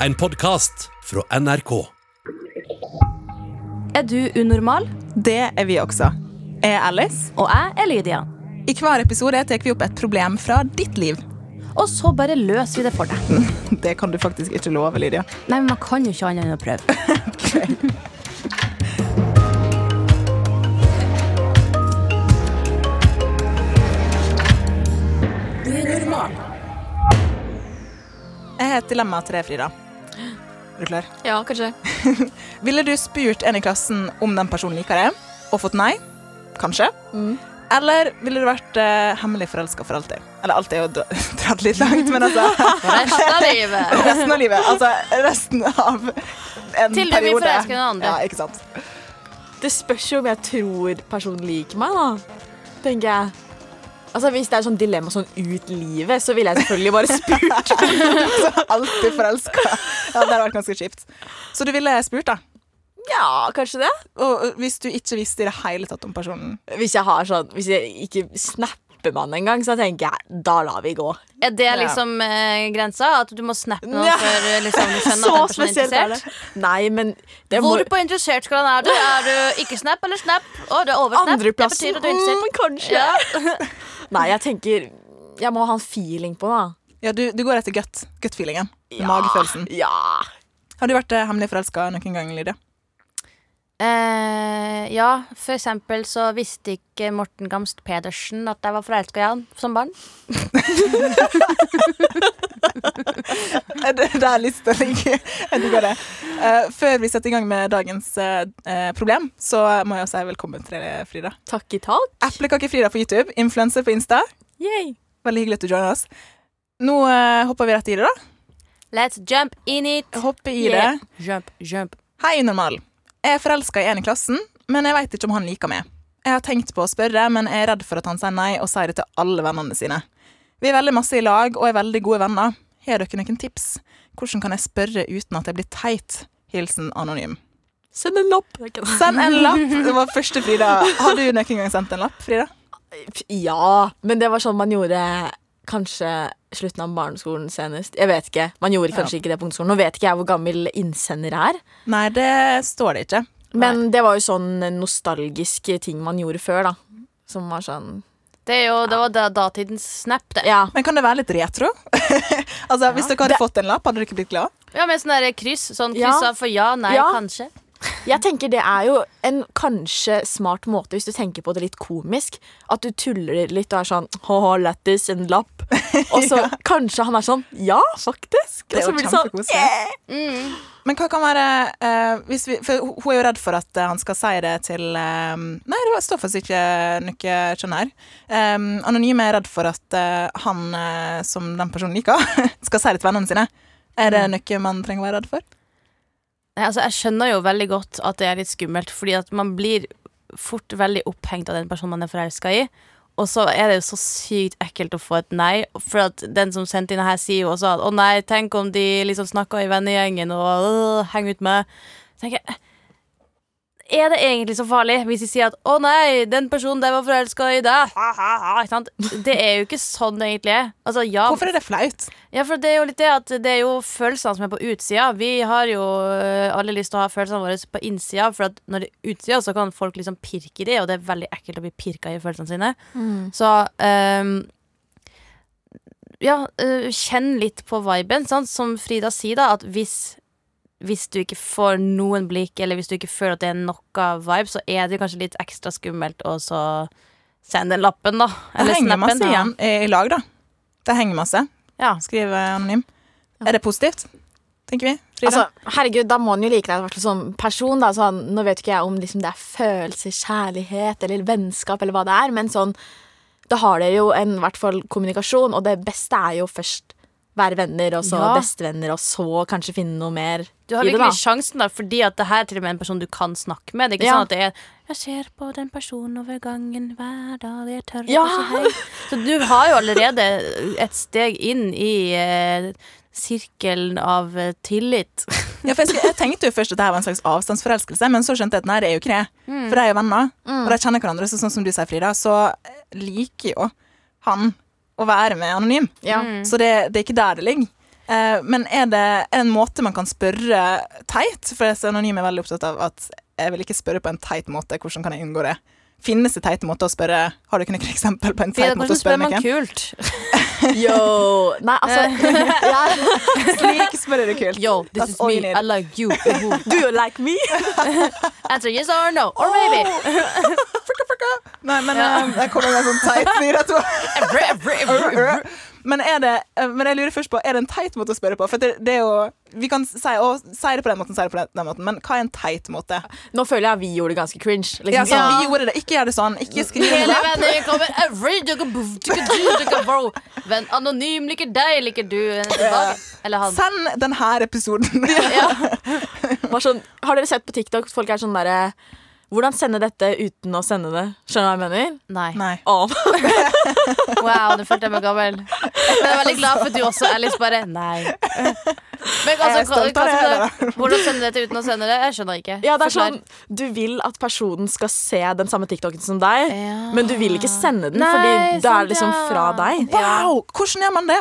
En podkast fra NRK. Er du unormal? Det er vi også. Jeg er Alice. Og jeg er Lydia. I hver episode tar vi opp et problem fra ditt liv. Og så bare løser vi det for deg. Det kan du faktisk ikke love, Lydia. Nei, men man kan jo ikke annet enn å prøve. Jeg har et dilemma til deg, Frida. Er du klar? Ja, kanskje. Ville du spurt en i klassen om den personen liker deg, og fått nei? Kanskje. Eller ville du vært uh, hemmelig forelska for alltid? Eller alltid er jo dratt litt langt, men altså Resten av livet. Resten av livet. Altså resten av en Til du blir forelska i den andre. Ja, ikke sant. Det spørs jo om jeg tror personen liker meg, da. Tenker jeg. Altså Hvis det er sånn dilemma sånn ut livet, så ville jeg selvfølgelig bare spurt. Så alltid forelska. Ja, det hadde vært ganske kjipt. Så du ville spurt, da? Ja, kanskje det. Og hvis du ikke visste i det hele tatt om personen? Hvis jeg har sånn Hvis jeg ikke snapper man en engang, så tenker jeg da lar vi gå. Er det liksom eh, grensa? At du må snappe noen Ja. før eh, liksom, du skjønner Så at den personen er spesielt er. Nei, men det må Hvor på interessert skal han er du? Er du ikke snap eller snap? Å, det er over snap. Det Andreplassen. betyr at du er interessert. Mm, kanskje. Ja. Nei, jeg tenker Jeg må ha en feeling på det. Ja, du, du går etter gut, gut-feelingen. Ja. Magefølelsen. Ja. Har du vært eh, hemmelig forelska noen gang, Lydia? Eh, ja, for eksempel så visste ikke Morten Gamst Pedersen at jeg var forelska i han som barn. det, det- Der lista ligger. Jeg digger det. Eh, før vi setter i gang med dagens eh, eh, problem, så må jeg også si velkommen til deg, Frida. Takk i takk. Eplekake-Frida på YouTube, influenser på Insta. Yay. Veldig hyggelig at du joiner oss. Nå eh, hopper vi rett i det, da. Let's jump in it. Hoppe i Yeah. det. Jump, jump. Hei, normal. Jeg er forelska i en i klassen, men jeg veit ikke om han liker meg. Jeg har tenkt på å spørre, men jeg er redd for at han sier nei og sier det til alle vennene sine. Vi er veldig masse i lag og er veldig gode venner. Har dere noen tips? Hvordan kan jeg spørre uten at jeg blir teit? Hilsen anonym. Send en lapp. Send en lapp! Det var første Frida. Har du noen gang sendt en lapp, Frida? Ja, men det var sånn man gjorde kanskje slutten av barneskolen senest. Jeg vet ikke. Man gjorde kanskje ikke det på ungdomsskolen. Nå vet ikke jeg hvor gammel innsender er. Nei, det står det ikke. Men det var jo sånn nostalgiske ting man gjorde før, da. Som var sånn Det, er jo, det var da, datidens snap, det. Ja. Men kan det være litt retro? altså, Hvis dere hadde Det- fått en lapp, hadde dere ikke blitt glad? Ja, med sånn kryss. Sånn Ja. kryssa for ja, nei, Ja. kanskje. Jeg tenker det er jo en kanskje smart måte, hvis du tenker på det litt komisk, at du tuller litt og er sånn ha-ha, lættis, en lapp. Og så kanskje han er sånn ja, faktisk. Det er jo blir sånn yeah. Mm. Men hva kan være uh, hvis vi, For hun er jo redd for at eh, han skal si det til eh, Nei, det står faktisk ikke noe sånn her. Um, Anonyme er redd for at uh, han uh, som den personen liker, skal si det til vennene sine. Er det noe man trenger å være redd for? Altså, jeg skjønner jo veldig godt at det er litt skummelt, fordi at man blir fort veldig opphengt av den personen man er forelska i. Og så er det jo så sykt ekkelt å få et nei. For at den som sendte inn her, sier jo også at å nei, tenk om de liksom snakka i vennegjengen og øh, henger ut med tenker jeg, Er det egentlig så farlig hvis de sier at å nei, den personen der var forelska i deg? Ha, ha, ha. Det er jo ikke sånn det egentlig er. Altså, ja, Hvorfor er det flaut? ja, for det er jo litt det at det er jo følelsene som er på utsida. Vi har jo øh, alle lyst til å ha følelsene våre på innsida, for at når det er utsida, så kan folk liksom pirke i det, og det er veldig ekkelt å bli pirka i følelsene sine. Så um, ja, øh, kjenn litt på viben, sant? som Frida sier, da, at hvis hvis du ikke får noen blikk, eller hvis du ikke føler at det er noe vibe, så er det kanskje litt ekstra skummelt å så sende den lappen, da. Det henger snappen. masse igjen i, i lag, da. Det henger masse, Ja. Skrive Anonym. Er det positivt? Tenker vi? Frida? Altså, herregud, Da må en jo like deg som person. Da. Sånn, nå vet ikke jeg om liksom, det er følelser, kjærlighet eller vennskap, eller hva det er, men sånn, da har dere jo en hvert fall kommunikasjon, og det beste er jo først være venner, og så Ja. bestevenner, og så kanskje finne noe mer Du har virkelig sjansen, da, fordi at det her er til og med en person du kan snakke med. Det er ikke Ja. sånn at det er 'Jeg ser på den personen over gangen hver dag, jeg tør Ja. ikke si hei'. Så du har jo allerede et steg inn i eh, sirkelen av tillit. Ja, for jeg, jeg tenkte jo først at det her var en slags avstandsforelskelse, men så skjønte jeg at nei, det er jo ikke det. For de er jo venner, og de kjenner hverandre. Så sånn som du sier, Frida, så liker jo han å være med anonym. Ja. Så det, det er ikke der det ligger. Eh, men er det en måte man kan spørre teit? For jeg er anonym er veldig opptatt av at jeg vil ikke spørre på en teit måte. Hvordan kan jeg unngå det? Finnes det teite måter å spørre Har du ikke noe eksempel på en teit måte å spørre spør man noen? kult? Yo! Nei, altså jeg, Slik spør du kult. Yo, this That's is me. I like you. Do you like me? Answer yes or no. Or maybe. Nei, men eh, jeg kommer med en sånn teit fyr etterpå. Men, det, eh, men jeg lurer først på, er det en teit måte å spørre på? For det, det er jo Vi kan si, å, si det på den måten, si det på den måten, men hva er en teit måte? Nå føler jeg vi gjorde det ganske cringe. Ja, Liksom, så sånn. Vi gjorde det. Ikke gjør det sånn. Ikke skriv Hele rap. vennen kommer every. Venn anonym liker deg, liker du. Eller han. Send denne episoden. Ja. Sånn, har dere sett på TikTok folk er sånn derre Hvordan sende dette uten å sende det? Skjønner du hva jeg mener? Nei. Nei. Oh. Wow, nå følte jeg meg gammel. Men jeg er veldig glad for at du også er litt bare nei. Men altså, hva, hva, hva, hvordan sende dette uten å sende det? Jeg skjønner ikke. Ja, det er sånn Du vil at personen skal se den samme TikToken som deg, Ja. men du vil ikke sende den Nei, fordi det er liksom fra deg. Wow! Hvordan gjør man det?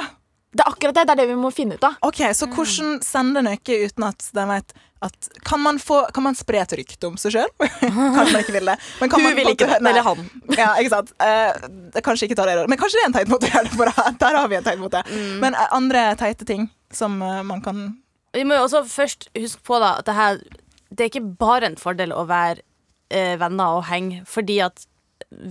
Det er akkurat det. Det er det vi må finne ut av. Ok, Så hvordan sende noe uten at de vet at Kan man, få, kan man spre et rykte om seg sjøl? kanskje man ikke vil det. Men kan Hun man vil ikke det. Eller han. Ja, ikke sant. Eh, det- kanskje ikke tar det. Men kanskje det er en teit måte å gjøre det på. Der har vi en teit måte. Mm. Men eh, andre teite ting som eh, man kan Vi må jo også først huske på da at det her Det er ikke bare en fordel å være eh, venner og henge, fordi at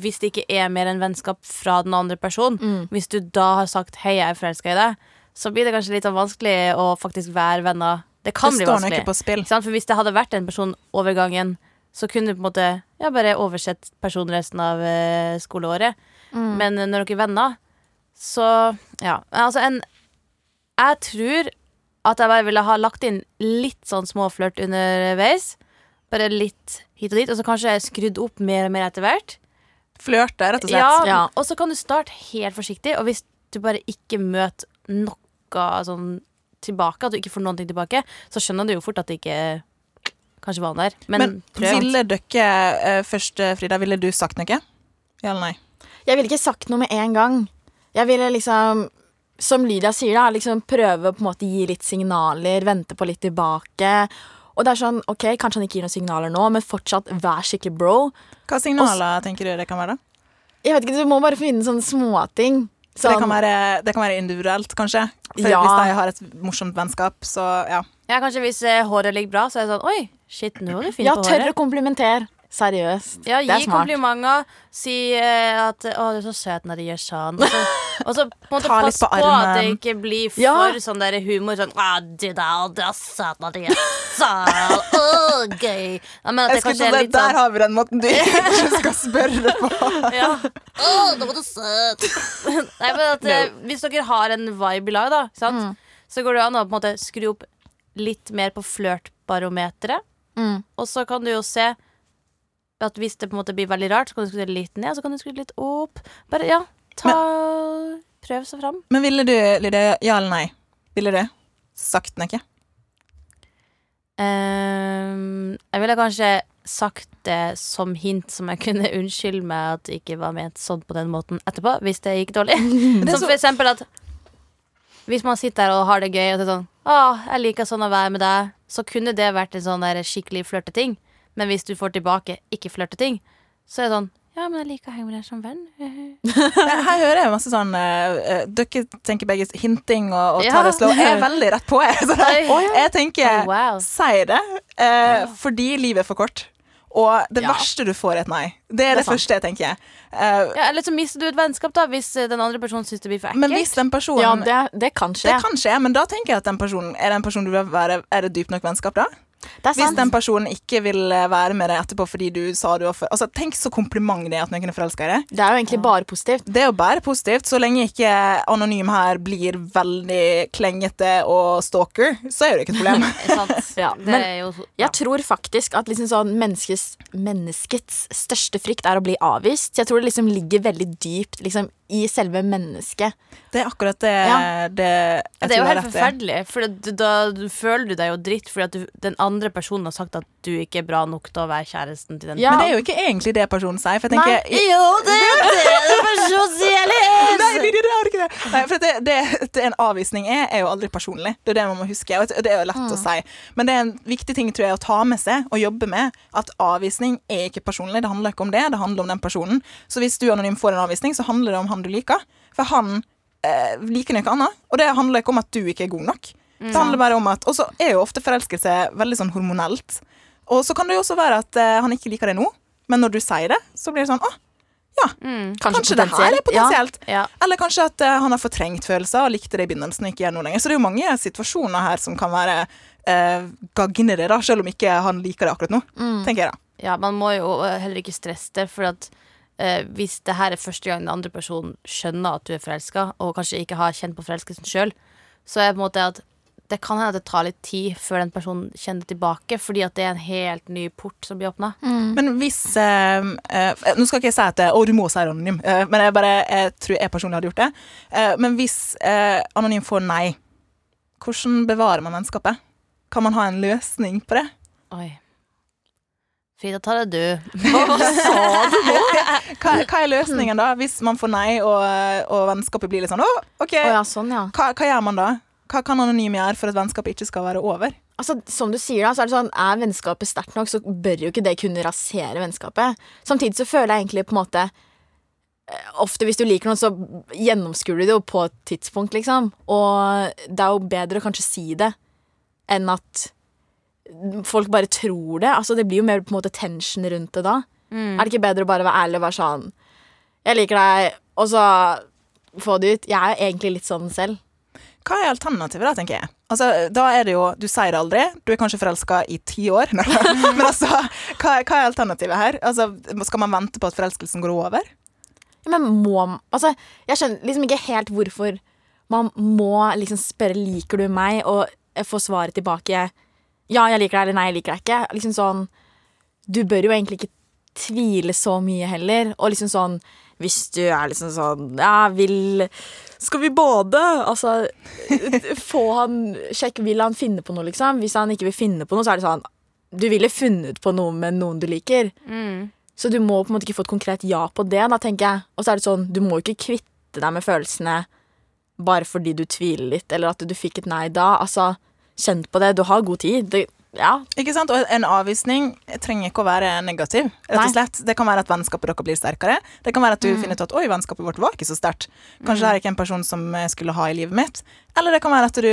hvis det ikke er mer enn vennskap fra den andre personen, Mm. hvis du da har sagt 'hei, jeg er forelska i deg', så blir det kanskje litt vanskelig å faktisk være venner. Det kan Det bli står vanskelig. Ikke på spill. Sant? For hvis det hadde vært en person over gangen, så kunne du på en måte ja, bare oversett personen resten av uh, skoleåret. Mm. Men eh, når dere er venner, så ja. Altså en Jeg tror at jeg bare ville ha lagt inn litt sånn småflørt underveis. Bare litt hit og dit, og så kanskje skrudd opp mer og mer etter hvert. Flørte, rett og slett. Ja, Ja. Og så kan du starte helt forsiktig, og hvis du bare ikke møter noe sånn tilbake, at du ikke får noen ting tilbake, så skjønner du jo fort at det ikke kanskje var der. Men, Men prøv. ville dere eh, først, eh, Frida, ville du sagt noe? Ja eller nei? Jeg ville ikke sagt noe med en gang. Jeg ville liksom, som Lydia sier, da, liksom prøve å på en måte gi litt signaler, vente på litt tilbake. Og det er sånn, ok, Kanskje han ikke gir noen signaler nå, men fortsatt vær skikkelig bro. Hva signaler tenker du det kan være? da? Jeg vet ikke, Du må bare finne sånne småting. Sånn, det, kan være, det kan være individuelt, kanskje? For Ja. Hvis jeg har et morsomt vennskap, så ja. Ja, kanskje hvis eh, håret ligger bra, så er det sånn Oi, shit, nå er du fin ja, på tørre håret. å komplimentere. Seriøst. Ja, det er gi smart. komplimenter. Si eh, at 'Å, du er så søt når du gjør sånn'. Og så, og så på en måte pass på på, at det ikke blir for Ja. sånn der humor. Sånn 'Å, du der, du er søt når du gjør sånn'. Å, gøy. Jeg mener at det kanskje er det, sånn Der har vi den måten du ikke skal spørre på. ja. Å, nå var du søt. Nei, men at eh, Hvis dere har en vibe i lag, da, sant? Mm. så går det an å på en måte skru opp litt mer på flørtbarometeret. Mm. Og så kan du jo se at hvis det på en måte blir veldig rart, så kan du skru litt ned, så kan du skru litt opp. Bare, ja, ta Prøv seg fram. Men ville du, Lydia, ja eller nei? Ville du sagt noe? Um, jeg ville kanskje sagt det som hint, som jeg kunne unnskylde meg at det ikke var ment sånn på den måten etterpå, hvis det gikk dårlig. det som for eksempel at hvis man sitter her og har det gøy, og det er sånn Å, jeg liker sånn å være med deg, så kunne det vært en sånn der skikkelig flørteting. Men hvis du får tilbake ikke flørteting, så er det sånn Ja, men jeg liker å henge med deg som venn. Her hører jeg masse sånn eh, Dere tenker begge hinting og, og Ja. tar det slow. Jeg er veldig rett på, jeg. Så jeg tenker Oh, wow. Si det, eh, fordi livet er for kort. Og det Ja. verste du får, er et nei. Det er det, er det første jeg tenker. Uh, Ja, eller så mister du et vennskap, da, hvis den andre personen syns det blir for ekkelt. men hvis den personen Ja, det, det kan skje. Det kan skje, men da tenker jeg at den personen Er det en person du vil være Er det dypt nok vennskap da? Det er Hvis den personen ikke vil eh, være med deg etterpå fordi du sa du var for Altså, tenk så kompliment det er at noen er forelska i deg. Det er jo egentlig bare positivt. Det er jo bare positivt, så lenge ikke anonym her blir veldig klengete og stalker, så er det ikke et problem. Ja, det men er jo Jeg tror faktisk at liksom sånn menneskets, menneskets største frykt er å bli avvist. Jeg tror det liksom ligger veldig dypt liksom i selve mennesket. Det er akkurat det, Ja. det jeg Det er jo helt forferdelig, for da, føler du deg jo dritt fordi at du, den andre personen har sagt at du ikke er bra nok til å være kjæresten til den. Ja. Men det er jo ikke egentlig det personen sier. For jeg tenker, Jo, det er det! personen sier! nei, det er ikke det. Nei, for det, det, det en avvisning er, er jo aldri personlig. Det er det man må huske. Og det er jo lett å si. Men det er en viktig ting tror jeg, å ta med seg og jobbe med. At avvisning er ikke personlig. Det handler ikke om det, det handler om den personen. Så hvis du anonym får en avvisning, så handler det om han du liker. For han eh, liker noe annet. Og det handler ikke om at du ikke er god nok. Det handler bare om at Og så er jo ofte forelskelse veldig sånn hormonelt. Og så kan det jo også være at eh, han ikke liker det nå, men når du sier det, så blir det sånn Å, kanskje det her er potensielt. Ja. Eller kanskje at eh, han har fortrengt følelser og likte det i begynnelsen og ikke gjør noe lenger. Så det er jo mange situasjoner her som kan være uh, gagnere, da, selv om ikke han liker det akkurat nå. tenker jeg da. Ja, man må jo heller ikke stresse det, for at eh, hvis det her er første gang den andre personen skjønner at du er forelska, og kanskje ikke har kjent på forelskelsen sjøl, så er det på en måte at det kan hende at det tar litt tid før den personen kjenner tilbake, fordi at det er en helt ny port som blir åpna. Men hvis eh, eh, Nå skal ikke jeg si at det Å, du må si anonym, eh, men jeg bare jeg tror jeg personlig hadde gjort det. Eh, men hvis eh, anonym får nei, hvordan bevarer man vennskapet? Kan man ha en løsning på det? Oi. Frida, ta det du. Hva, hva er løsningen da, hvis man får nei og, og vennskapet blir litt sånn Å, OK, Å ja, sånn, ja. hva, hva gjør man da? Hva kan anonym gjøre for at vennskapet ikke skal være over? Altså, som du sier da, så Er det sånn, er vennskapet sterkt nok, så bør jo ikke det kunne rasere vennskapet. Samtidig så føler jeg egentlig på en måte eh, Ofte hvis du liker noen, så gjennomskuer du det jo på et tidspunkt, liksom. Og det er jo bedre å kanskje si det enn at folk bare tror det. Altså, Det blir jo mer på en måte tension rundt det da. Er det ikke bedre å bare være ærlig og være sånn Jeg liker deg, og så få det ut. Jeg er jo egentlig litt sånn selv. Hva er alternativet, da, tenker jeg? Altså, da er det jo, Du sier det aldri, du er kanskje forelska i ti år. Men altså, hva, hva er alternativet her? Altså, Skal man vente på at forelskelsen går over? Ja, men må Altså, jeg skjønner liksom ikke helt hvorfor man må liksom spørre liker du meg, og få svaret tilbake ja, jeg liker deg, eller nei, jeg liker deg ikke. Liksom sånn Du bør jo egentlig ikke tvile så mye heller. Og liksom sånn Hvis du er liksom sånn Ja, vil Skal vi bade? Altså Få han Sjekk, vil han finne på noe, liksom? Hvis han ikke vil finne på noe, så er det sånn Du ville funnet på noe med noen du liker. Så du må på en måte ikke få et konkret ja på det, da, tenker jeg. Og så er det sånn, du må ikke kvitte deg med følelsene bare fordi du tviler litt, eller at du fikk et nei da. Altså, kjenn på det. Du har god tid. Det, ja. Ikke sant? Og en avvisning trenger ikke å være negativ. rett og slett. Det kan være at vennskapet deres blir sterkere. Det kan være at du finner ut at oi, vennskapet vårt var ikke så sterkt. Kanskje det er ikke en person som jeg skulle ha i livet mitt. Eller det kan være at du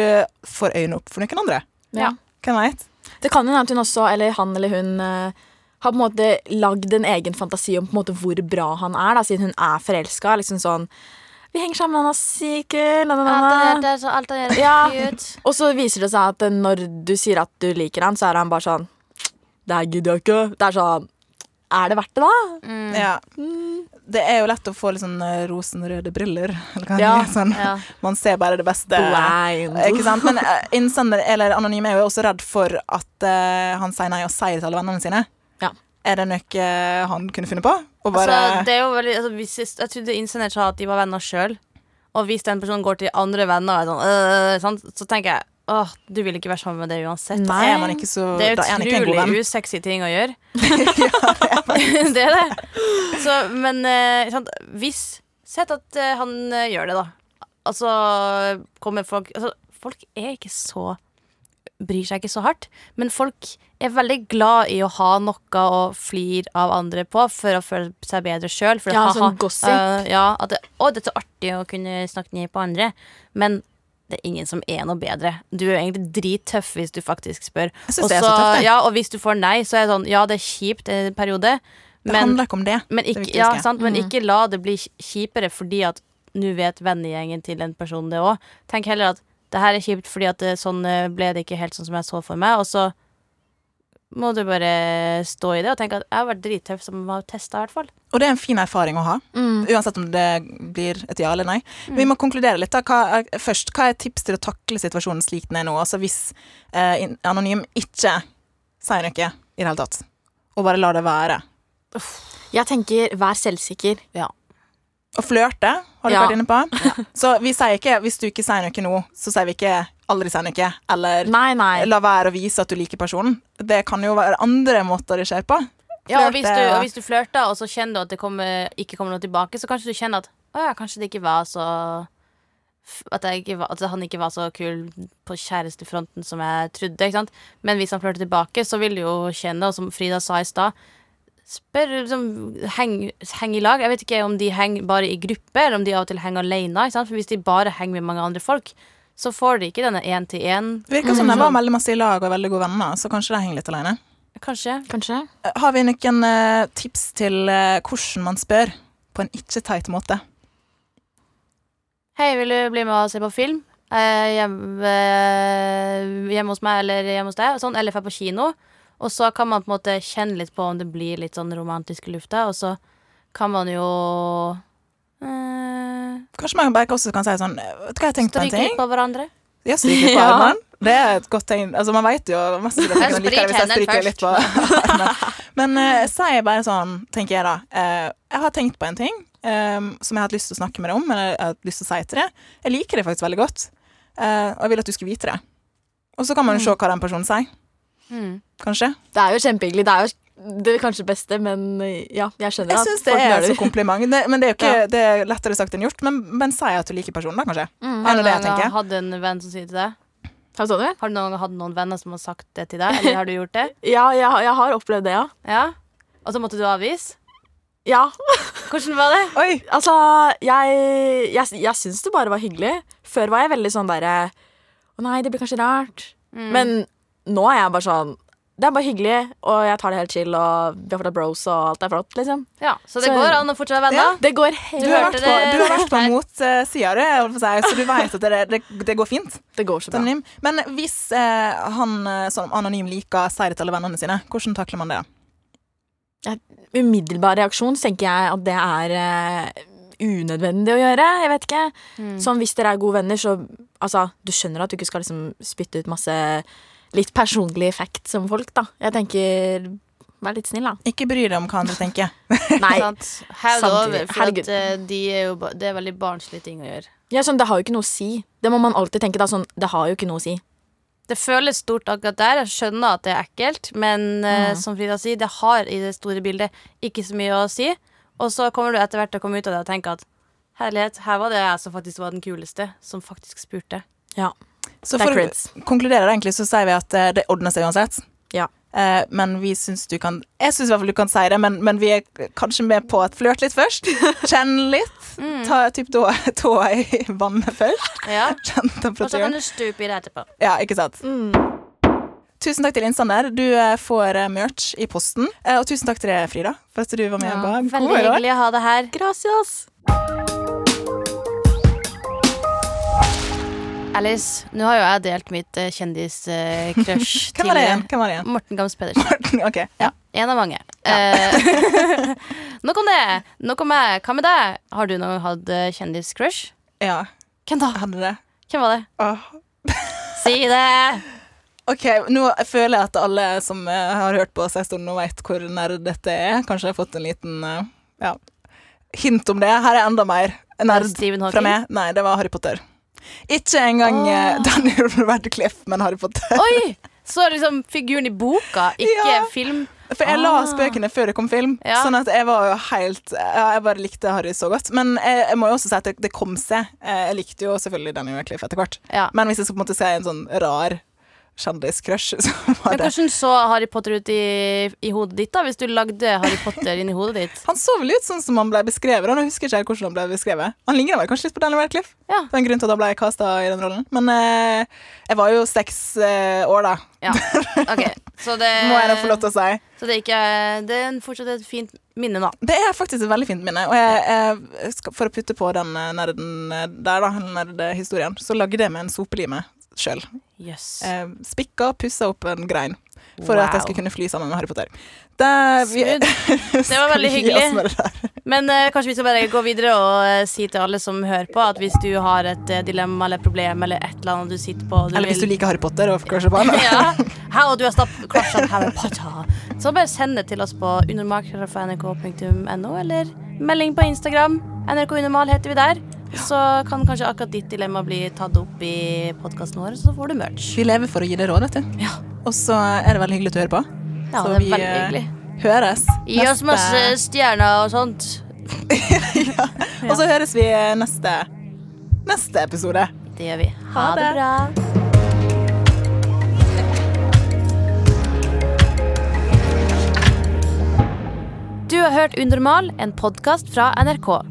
får øynene opp for noen andre. ja. Hvem veit? Det kan jo hende at hun også, eller han eller hun, eh, har på en måte lagd en egen fantasi om på en måte hvor bra han er, da, siden hun er forelska. Liksom sånn Vi henger sammen, han er sykt Alt han gjør, er er Ja. cute. Og så viser det seg at eh, når du sier at du liker han, så er han bare sånn Det her gidder jeg ikke. Det er sånn Er det verdt det, da? Ja. Det er jo lett å få litt sånn eh, rosenrøde briller. Eller hva Ja. er, sånn. Ja. Man ser bare det beste. Blind. Ikke sant? Men eh, innsender eller anonym er jo også redd for at uh, han sier nei og sier det til alle vennene sine. Er det noe han kunne funnet på? Og bare Altså, det er jo veldig, altså, hvis, jeg- trodde innsender sa at de var venner sjøl. Og hvis den personen går til andre venner, er sånn, øh, sånn, så tenker jeg åh, du vil ikke være sammen med det uansett. Nei. er man ikke så Det er utrolig usexy ting å gjøre. ja, det er det. Så, men øh, sant, hvis Sett at øh, han eh, gjør det, da. Altså kommer folk altså, Folk er ikke så Bryr seg ikke så hardt. Men folk er veldig glad i å ha noe å flire av andre på for å føle seg bedre sjøl. Ja, sånn gossip. ja, at det, å, det er så artig å kunne snakke ned på andre. Men det er ingen som er noe bedre. Du er egentlig drittøff hvis du faktisk spør. Jeg synes Og det er så tøft. Ja, og hvis du får nei, så er det sånn Ja, det er kjipt en periode, Det men, handler ikke om det. men, ikke, det ja, sant, men ikke la det bli kjipere fordi at nå vet vennegjengen til en person det òg. Tenk heller at det her er kjipt fordi at det, sånn eh, ble det ikke helt sånn som jeg så for meg, og så må du bare stå i det og tenke at jeg har vært drittøff som har testa, i hvert fall. Og det er en fin erfaring å ha, Mm. uansett om det blir et ja eller nei. Vi må konkludere litt. da. Hva er, først, hva er tips til å takle situasjonen slik den er nå? Altså Hvis eh, Anonym ikke sier noe i det hele tatt, og bare lar det være. Jeg tenker, vær selvsikker. Ja. Å flørte har du Ja. vært inne på. Så vi sier ikke hvis du ikke sier noe nå, så sier vi ikke aldri si noe. Eller Nei, nei. la være å vise at du liker personen. Det kan jo være andre måter det skjer på. Ja, og hvis du, Flørte, og hvis du flørter, og så kjenner du at det kommer, ikke kommer noe tilbake, så kanskje du kjenner at å ja, kanskje det ikke var så at, ikke var, at han ikke var så kul på kjærestefronten som jeg trodde. Men hvis han flørter tilbake, så vil du jo kjenne, og som Frida sa i stad Spør, liksom, heng, heng i lag. Jeg vet ikke om de henger bare i gruppe, eller om de av og til henger alene. Sant? For hvis de bare henger med mange andre folk, så får de ikke denne én-til-én. Det virker som de var veldig masse i lag og veldig gode venner, så kanskje de henger litt alene. Kanskje. Kanskje. Har vi noen eh, tips til eh, hvordan man spør på en ikke teit måte? Hei, vil du bli med og se på film? Eh, hjemme, eh, hjemme hos meg eller hjemme hos deg? Sånn, eller dra på kino. Og så kan man på en måte kjenne litt på om det blir litt sånn romantisk i lufta. Og så kan man jo eh, Kanskje man bare også kan si sånn Vet du hva jeg har tenkt på en stryke ting? litt på hverandre. Ja, stryke litt på Ja. Det er et godt tegn. Altså, man vet jo masse at man liker det hvis jeg stryker litt på armen. Men eh, si bare sånn, tenker jeg da. eh, jeg har tenkt på en ting um, som jeg har hatt lyst til å snakke med deg om, eller jeg har hatt lyst til å si til deg. Jeg liker det faktisk veldig godt, uh, og jeg vil at du skal vite det. Og så kan man jo se hva den personen sier, Mm. kanskje. Det er jo kjempehyggelig. Det er jo det er kanskje beste, men ja, jeg skjønner Jeg at syns det er et kompliment. Det, men det er jo ikke Ja. det er lettere sagt enn gjort. Men, men si at du liker personen, da, kanskje. Mm. Har du det jeg noen gang tenker? hatt en venn som sier til deg? Hva sa du? Har du noen gang hatt noen venner som har sagt det til deg? Eller har du gjort det? Ja, jeg, har- jeg har opplevd det, ja. Ja? Og så måtte du avvise? Ja, Hvordan var det? Oi! altså Jeg, jeg, jeg syns det bare var hyggelig. Før var jeg veldig sånn derre Å nei, det blir kanskje rart. Mm. Men nå er jeg bare sånn Det er bare hyggelig, og jeg tar det helt chill, og vi har fortsatt bros, og alt er flott, liksom. Ja, Så det Så- går an å fortsatt være venner? Det går Du har vært på, du har vært på her. uh, du, jeg holdt på å si, så du vet at det, det, det går fint. Det går så bra. Anonym. Men hvis eh, han eh, som anonym liker sier det til alle vennene sine, hvordan takler man det? Umiddelbar reaksjon tenker jeg at det er eh, unødvendig å gjøre. Jeg vet ikke. Mm. Sånn hvis dere er gode venner, så altså, Du skjønner at du ikke skal liksom spytte ut masse litt personlig effekt som folk, da. Jeg tenker Vær litt snill, da. Ikke bry deg om hva andre tenker. Nei. Sant? Over, for at, eh, de er jo, det er veldig barnslige ting å gjøre. Ja, sånn, det har jo ikke noe å si. Det må man alltid tenke. da, sånn, Det har jo ikke noe å si. Det føles stort akkurat der. Jeg skjønner at det er ekkelt, men mm. uh, som Frida sier, det har i det store bildet ikke så mye å si. Og så kommer du etter hvert til å komme ut av det og tenke at herlighet, her var det jeg som faktisk var den kuleste, som faktisk spurte. Ja, Så for å konkludere det egentlig, så sier vi at eh, det ordner seg uansett. Ja. Eh, men vi syns du kan Jeg syns i hvert fall du kan si det, men, men vi er kanskje med på at flørt litt først. Kjenn litt. Mm. Ta typ tåa i vannet først. Ja, Kjenn Og så kan du stupe i det etterpå. Ja, ikke sant. Mm. Tusen takk til Innsander. Du eh, får eh, merch i posten. Og tusen takk til deg, Frida, for at du var med. Ja, veldig hyggelig å ha deg her. Gracias. Alice, nå har jo jeg delt mitt uh, kjendiscrush uh, til igjen? Hvem var det igjen? Morten Gams Pedersen. Morten, ok, ja. En av mange. Eh, nok om det. Nok om meg. Hva med deg? Har du noe hatt uh, kjendiscrush? ja. Hvem da? Hadde det. Hvem var det? Oh. Si det! Ok, nå føler jeg at alle som uh, har hørt på oss en stund, nå vet hvor nerd dette er. Kanskje jeg har fått en liten eh, ja, hint om det. Her er enda mer nerd fra meg. Nei, det var Harry Potter. Ikke engang oh. Daniel Radcliffe, men Harry Potter. Oi! Så liksom figuren i boka, ikke Ja. film. For jeg Ah. las bøkene før det kom film, Ja. sånn at jeg var jo helt Jeg bare likte Harry så godt. Men jeg, jeg må jo også si at det, det kom seg. Eh, Jeg likte jo selvfølgelig Daniel Radcliffe etter hvert. Ja. Men hvis jeg skal på en måte se en sånn rar kjendiscrush, var det hvordan så Harry Potter ut i, i hodet ditt, da? Hvis du lagde Harry Potter inn i hodet ditt? Han så vel ut sånn som han ble beskrevet. Han husker ikke helt hvordan han ble beskrevet. Han ligner vel kanskje litt på Daniel Radcliffe. Ja. Det er en grunn til at han ble casta i den rollen. Men eh, jeg var jo seks eh, år, da. Ja. Ok, så det Må jeg da få lov til å si. Så det er ikke Det er fortsatt et fint minne, da. Det er faktisk et veldig fint minne. Og jeg, jeg for å putte på den eh, nerden eh, der, da, den nerdehistorien, så lagde jeg med en sopelime sjøl. Yes. Eh, spikka pussa opp en grein for at jeg skulle kunne fly sammen med Harry Potter. Det, vi, Det var veldig hyggelig. Men uh, kanskje vi skal bare gå videre og uh, si til alle som hører på, at hvis du har et uh, dilemma eller problem eller et eller annet du sitter på du Eller hvis du liker Harry Potter og crusher på ja, og du har stapp crusha Harry Potter, så bare send det til oss på unormal.nrk.no, eller Melding på Instagram. NRK Unormal heter vi der. Så kan kanskje akkurat ditt dilemma bli tatt opp i podkasten vår, så får du merch. Vi lever for å gi deg råd, vet du. Ja. Og så er det veldig hyggelig å høre på. Ja, Så det er vi, veldig eh, hyggelig. Høres Gi oss masse stjerner og sånt. Og så høres vi neste, neste episode. Det gjør vi. Ha, Ha det det. bra. Du har hørt Unormal, en podkast fra NRK.